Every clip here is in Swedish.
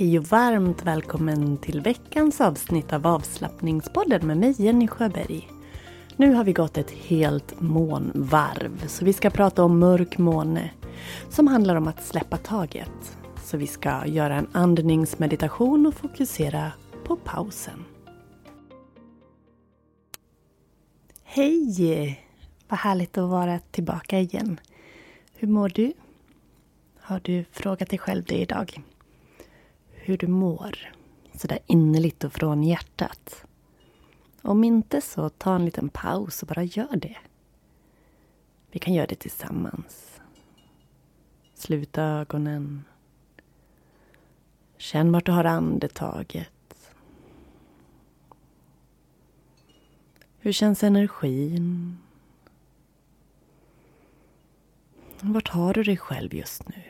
Hej och varmt välkommen till veckans avsnitt av avslappningspodden med mig Jenny Sjöberg. Nu har vi gått ett helt månvarv så vi ska prata om mörk måne som handlar om att släppa taget. Så vi ska göra en andningsmeditation och fokusera på pausen. Hej! Vad härligt att vara tillbaka igen. Hur mår du? Har du frågat dig själv det idag? Hur du mår? Sådär innerligt och från hjärtat. Om inte så ta en liten paus och bara gör det. Vi kan göra det tillsammans. Sluta ögonen. Känn vart du har andetaget. Hur känns energin? Vart har du dig själv just nu?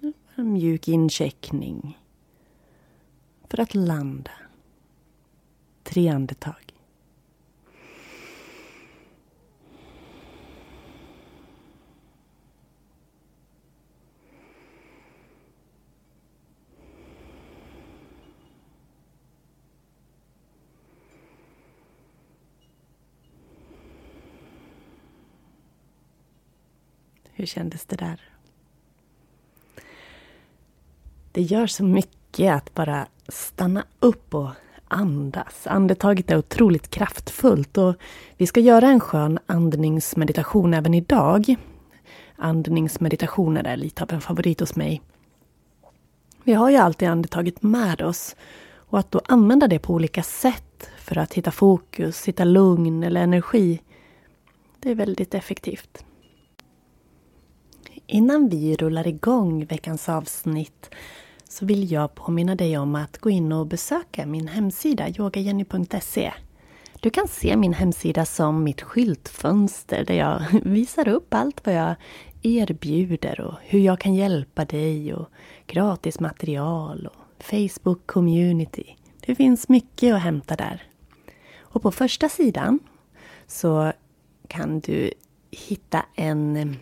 En mjuk incheckning. För att landa. Tre andetag. Hur kändes det där? Det gör så mycket att bara stanna upp och andas. Andetaget är otroligt kraftfullt och vi ska göra en skön andningsmeditation även idag. Andningsmeditationer är lite av en favorit hos mig. Vi har ju alltid andetaget med oss och att då använda det på olika sätt för att hitta fokus, hitta lugn eller energi, det är väldigt effektivt. Innan vi rullar igång veckans avsnitt så vill jag påminna dig om att gå in och besöka min hemsida yogajenny.se. Du kan se min hemsida som mitt skyltfönster där jag visar upp allt vad jag erbjuder och hur jag kan hjälpa dig och gratis material och Facebook community. Det finns mycket att hämta där. Och på första sidan så kan du hitta en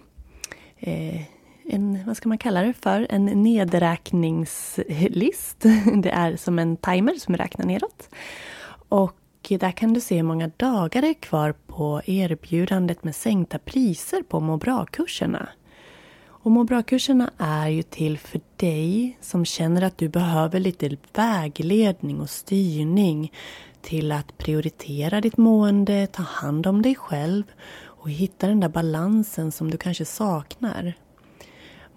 eh, en, vad ska man kalla det för, en nedräkningslist. Det är som en timer som räknar neråt. Och där kan du se hur många dagar det är kvar på erbjudandet med sänkta priser på må bra-kurserna. Och må bra-kurserna är ju till för dig som känner att du behöver lite vägledning och styrning till att prioritera ditt mående, ta hand om dig själv och hitta den där balansen som du kanske saknar.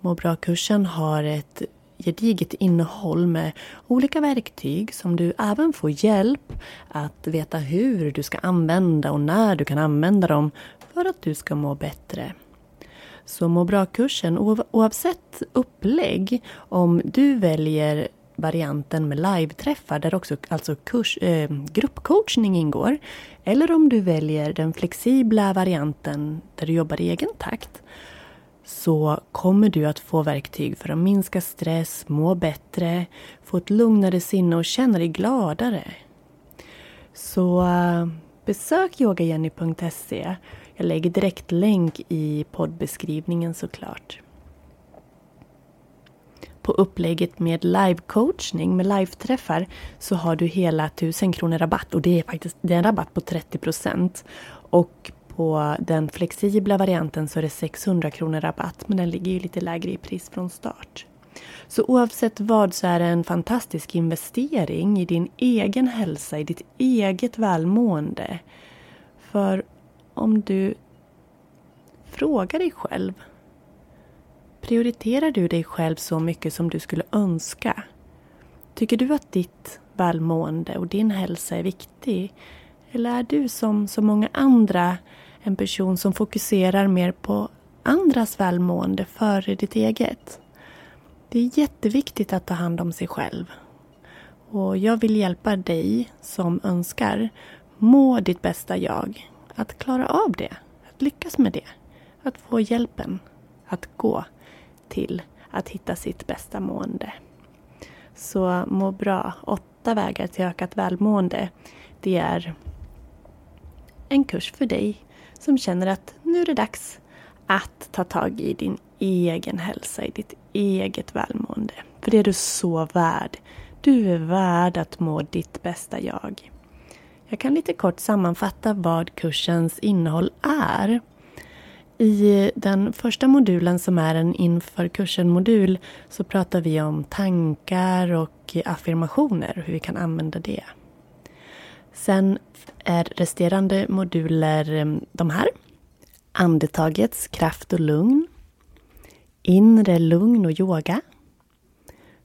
Må bra-kursen har ett gediget innehåll med olika verktyg som du även får hjälp att veta hur du ska använda och när du kan använda dem för att du ska må bättre. Så må bra-kursen, oavsett upplägg, om du väljer varianten med live-träffar där också alltså kurs, eh, gruppcoachning ingår. Eller om du väljer den flexibla varianten där du jobbar i egen takt så kommer du att få verktyg för att minska stress, må bättre, få ett lugnare sinne och känna dig gladare. Så eh, besök yogajenny.se. Jag lägger direkt länk i poddbeskrivningen såklart. På upplägget med live-coachning med live-träffar så har du hela 1000 kronor rabatt och det är faktiskt det är en rabatt på 30 procent. Och på den flexibla varianten så är det 600 kronor rabatt men den ligger ju lite lägre i pris från start. Så oavsett vad så är det en fantastisk investering i din egen hälsa, i ditt eget välmående. För om du frågar dig själv Prioriterar du dig själv så mycket som du skulle önska? Tycker du att ditt välmående och din hälsa är viktig? Eller är du som så många andra en person som fokuserar mer på andras välmående före ditt eget? Det är jätteviktigt att ta hand om sig själv. Och jag vill hjälpa dig som önskar må ditt bästa jag att klara av det, att lyckas med det, att få hjälpen att gå till att hitta sitt bästa mående. Så må bra, åtta vägar till ökat välmående. Det är en kurs för dig som känner att nu är det dags att ta tag i din egen hälsa, i ditt eget välmående. För det är du så värd. Du är värd att må ditt bästa jag. Jag kan lite kort sammanfatta vad kursens innehåll är. I den första modulen som är en inför kursen-modul så pratar vi om tankar och affirmationer, hur vi kan använda det. Sen är resterande moduler mm, de här. Andetagets kraft och lugn. Inre lugn och yoga.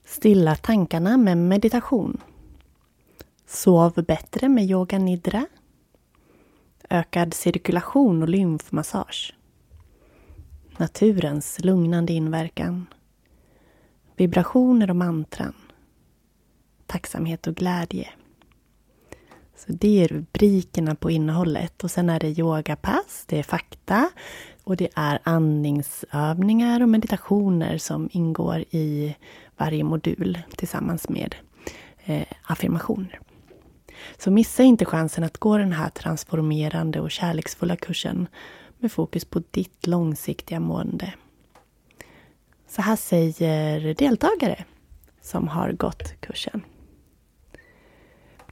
Stilla tankarna med meditation. Sov bättre med yoga nidra. Ökad cirkulation och lymfmassage naturens lugnande inverkan, vibrationer och mantran, tacksamhet och glädje. Så det är rubrikerna på innehållet och sen är det yogapass, det är fakta och det är andningsövningar och meditationer som ingår i varje modul tillsammans med eh, affirmationer. Så missa inte chansen att gå den här transformerande och kärleksfulla kursen med fokus på ditt långsiktiga mående. Så här säger deltagare som har gått kursen.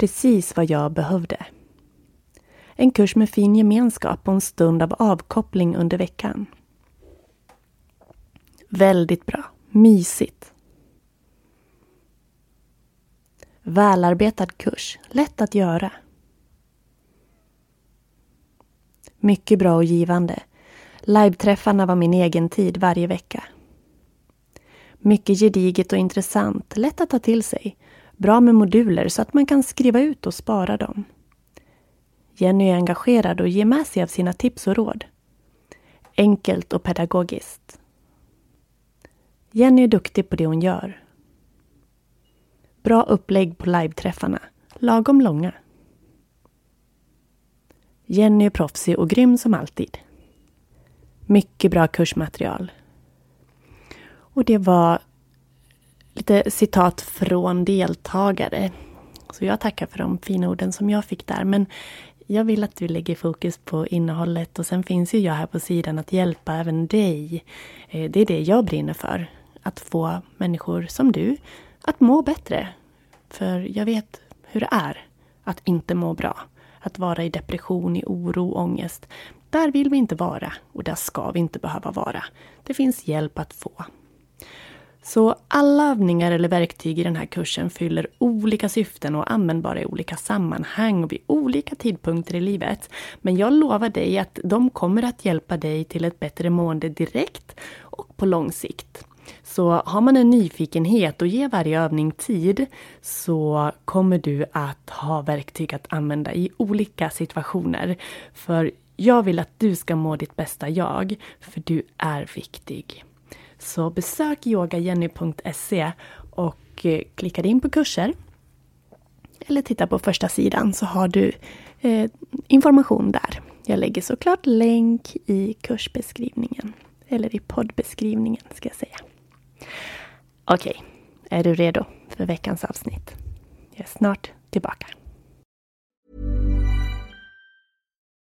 Precis vad jag behövde. En kurs med fin gemenskap och en stund av avkoppling under veckan. Väldigt bra. Mysigt. Välarbetad kurs. Lätt att göra. Mycket bra och givande. Live-träffarna var min egen tid varje vecka. Mycket gediget och intressant, lätt att ta till sig. Bra med moduler så att man kan skriva ut och spara dem. Jenny är engagerad och ger med sig av sina tips och råd. Enkelt och pedagogiskt. Jenny är duktig på det hon gör. Bra upplägg på live-träffarna. Lagom långa. Jenny är proffsig och grym som alltid. Mycket bra kursmaterial. Och det var lite citat från deltagare. Så jag tackar för de fina orden som jag fick där. Men jag vill att du lägger fokus på innehållet och sen finns ju jag här på sidan att hjälpa även dig. Eh, det är det jag brinner för. Att få människor som du att må bättre. För jag vet hur det är att inte må bra att vara i depression, i oro, ångest. Där vill vi inte vara och där ska vi inte behöva vara. Det finns hjälp att få. Så alla övningar eller verktyg i den här kursen fyller olika syften och är användbara i olika sammanhang och vid olika tidpunkter i livet. Men jag lovar dig att de kommer att hjälpa dig till ett bättre mående direkt och på lång sikt. Så har man en nyfikenhet och ger varje övning tid så kommer du att ha verktyg att använda i olika situationer. För jag vill att du ska må ditt bästa jag, för du är viktig. Så besök yogajenny.se och eh, klicka in på kurser. Eller titta på första sidan så har du eh, information där. Jag lägger såklart länk i kursbeskrivningen. Eller i poddbeskrivningen ska jag säga. Okej, är du redo för veckans avsnitt? Jag är snart tillbaka.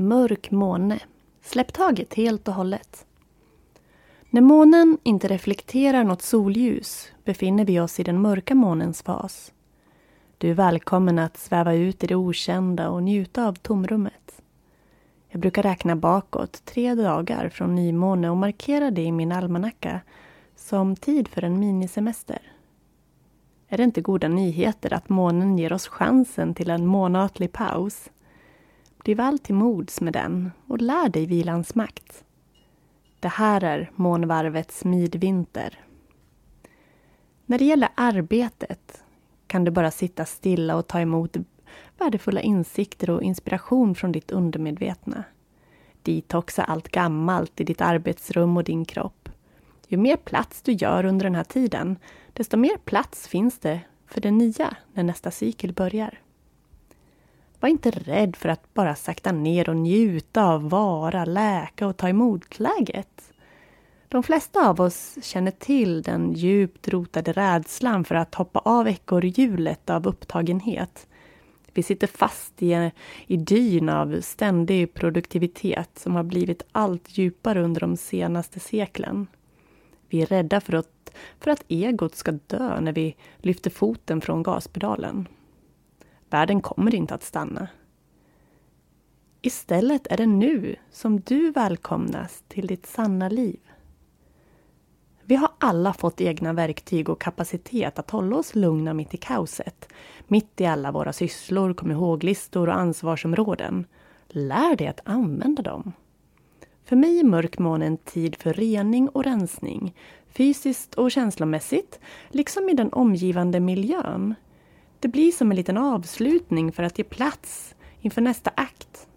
Mörk måne. Släpp taget helt och hållet. När månen inte reflekterar något solljus befinner vi oss i den mörka månens fas. Du är välkommen att sväva ut i det okända och njuta av tomrummet. Jag brukar räkna bakåt tre dagar från nymåne och markera det i min almanacka som tid för en minisemester. Är det inte goda nyheter att månen ger oss chansen till en månatlig paus? Bli väl till mods med den och lär dig vilans makt. Det här är månvarvets midvinter. När det gäller arbetet kan du bara sitta stilla och ta emot värdefulla insikter och inspiration från ditt undermedvetna. Detoxa allt gammalt i ditt arbetsrum och din kropp. Ju mer plats du gör under den här tiden, desto mer plats finns det för det nya när nästa cykel börjar. Var inte rädd för att bara sakta ner och njuta av vara, läka och ta emot läget. De flesta av oss känner till den djupt rotade rädslan för att hoppa av ekorrhjulet av upptagenhet. Vi sitter fast i i dyn av ständig produktivitet som har blivit allt djupare under de senaste seklen. Vi är rädda för att, för att egot ska dö när vi lyfter foten från gaspedalen. Världen kommer inte att stanna. Istället är det nu som du välkomnas till ditt sanna liv. Vi har alla fått egna verktyg och kapacitet att hålla oss lugna mitt i kaoset. Mitt i alla våra sysslor, kom ihåg-listor och ansvarsområden. Lär dig att använda dem. För mig är mörkmåne en tid för rening och rensning, fysiskt och känslomässigt, liksom i den omgivande miljön. Det blir som en liten avslutning för att ge plats inför nästa akt.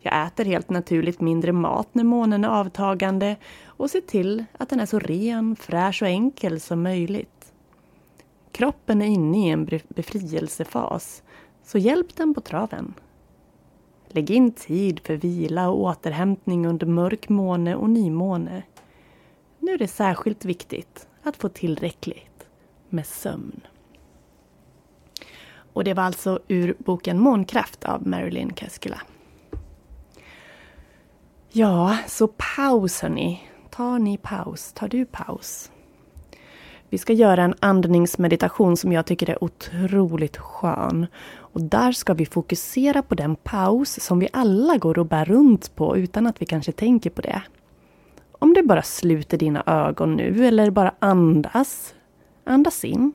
Jag äter helt naturligt mindre mat när månen är avtagande och ser till att den är så ren, fräsch och enkel som möjligt. Kroppen är inne i en befrielsefas, så hjälp den på traven. Lägg in tid för vila och återhämtning under mörk måne och nymåne. Nu är det särskilt viktigt att få tillräckligt med sömn. Och det var alltså ur boken Månkraft av Marilyn Keskula. Ja, så paus hörni. Tar ni paus? Tar du paus? Vi ska göra en andningsmeditation som jag tycker är otroligt skön. Och där ska vi fokusera på den paus som vi alla går och bär runt på utan att vi kanske tänker på det. Om du bara sluter dina ögon nu eller bara andas. Andas in.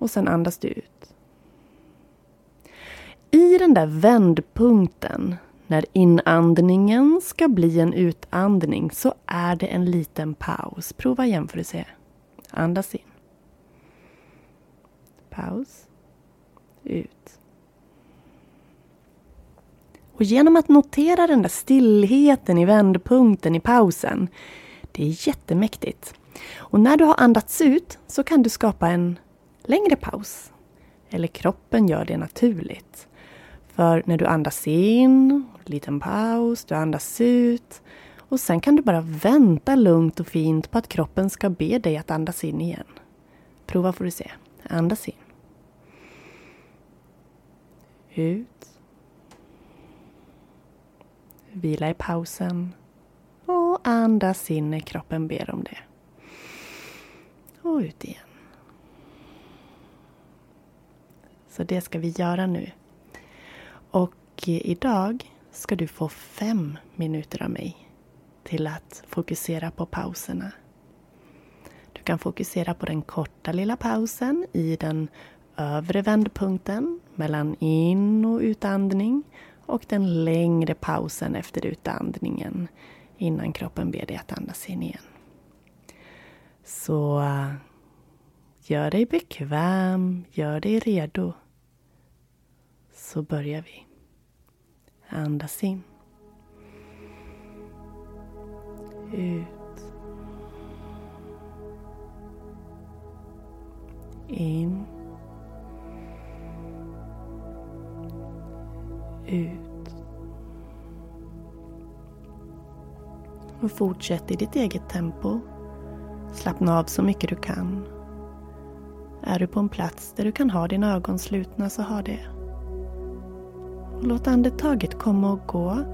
Och sen andas du ut. I den där vändpunkten när inandningen ska bli en utandning så är det en liten paus. Prova igen för att se. Andas in. Paus. Ut. Och genom att notera den där stillheten i vändpunkten i pausen. Det är jättemäktigt. Och när du har andats ut så kan du skapa en längre paus. Eller kroppen gör det naturligt. För när du andas in, liten paus, du andas ut och sen kan du bara vänta lugnt och fint på att kroppen ska be dig att andas in igen. Prova får du se. Andas in. Ut. Vila i pausen. Och andas in när kroppen ber om det. Och ut igen. Så det ska vi göra nu. Och eh, idag ska du få fem minuter av mig till att fokusera på pauserna. Du kan fokusera på den korta lilla pausen i den övre vändpunkten mellan in och utandning och den längre pausen efter utandningen innan kroppen ber dig att andas in igen. Så gör dig bekväm, gör dig redo. Så börjar vi. Andas in. Ut. In. Ut. Och fortsätt i ditt eget tempo. Slappna av så mycket du kan. Är du på en plats där du kan ha dina ögon slutna så ha det. Och låt andetaget komma och gå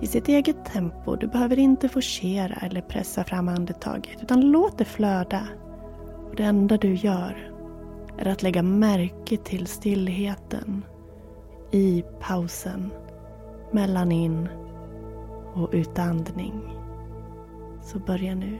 i sitt eget tempo. Du behöver inte forcera eller pressa fram andetaget utan låt det flöda. Och det enda du gör är att lägga märke till stillheten i pausen mellan in och utandning. Så börja nu.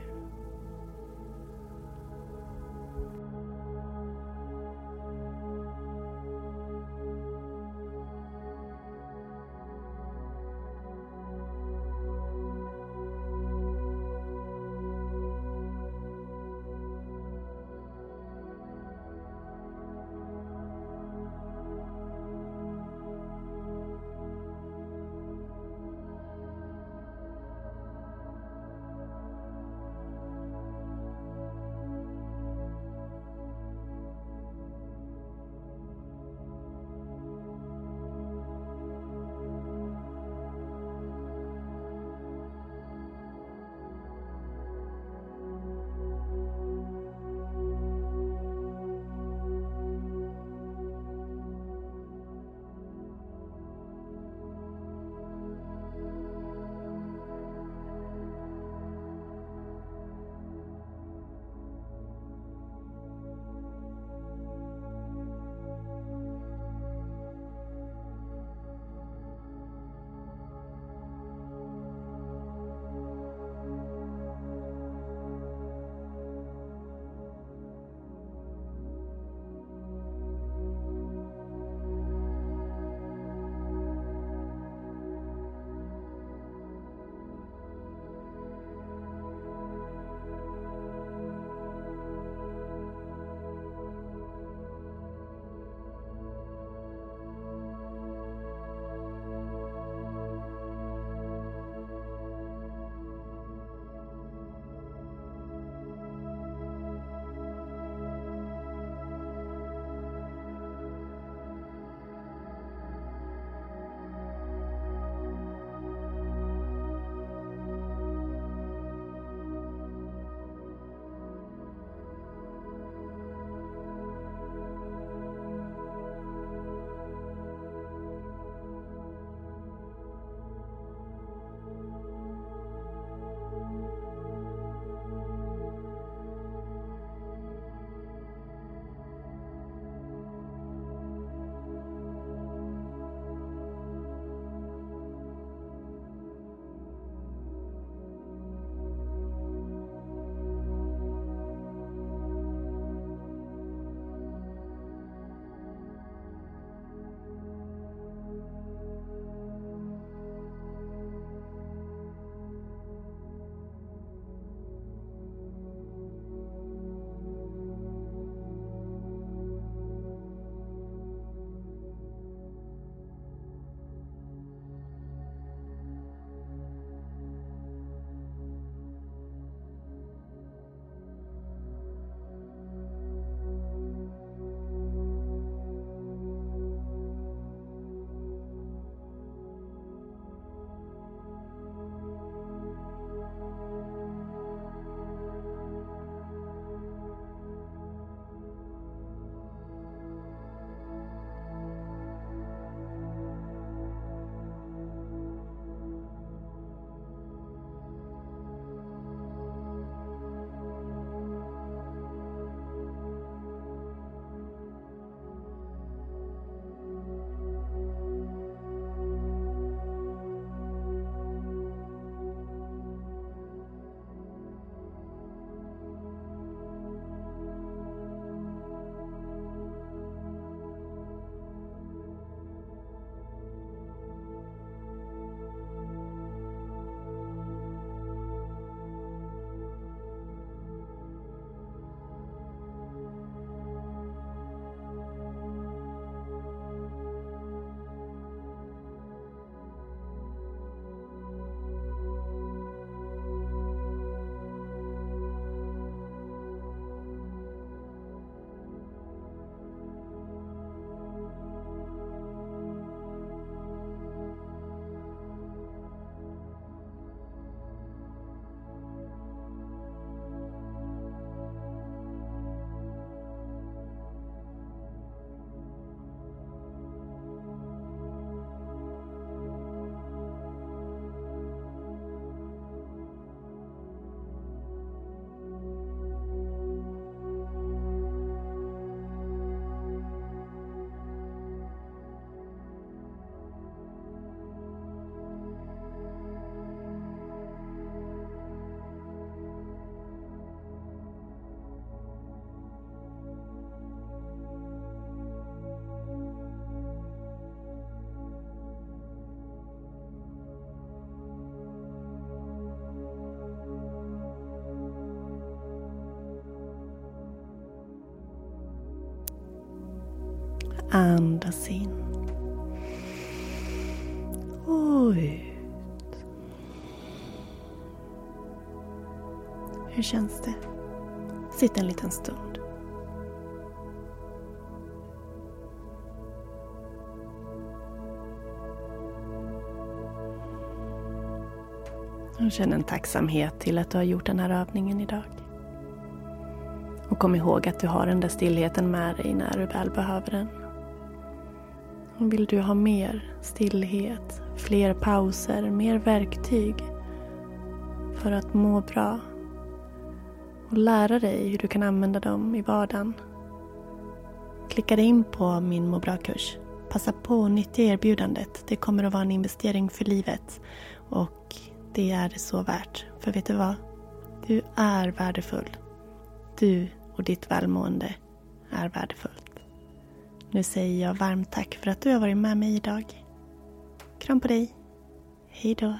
Andas in. Och ut. Hur känns det? Sitt en liten stund. Och känn en tacksamhet till att du har gjort den här övningen idag. Och kom ihåg att du har den där stillheten med dig när du väl behöver den. Vill du ha mer stillhet, fler pauser, mer verktyg för att må bra och lära dig hur du kan använda dem i vardagen. Klicka dig in på min må bra-kurs. Passa på att nyttja erbjudandet. Det kommer att vara en investering för livet. Och det är det så värt. För vet du vad? Du är värdefull. Du och ditt välmående är värdefullt. Nu säger jag varmt tack för att du har varit med mig idag. Kram på dig. Hejdå.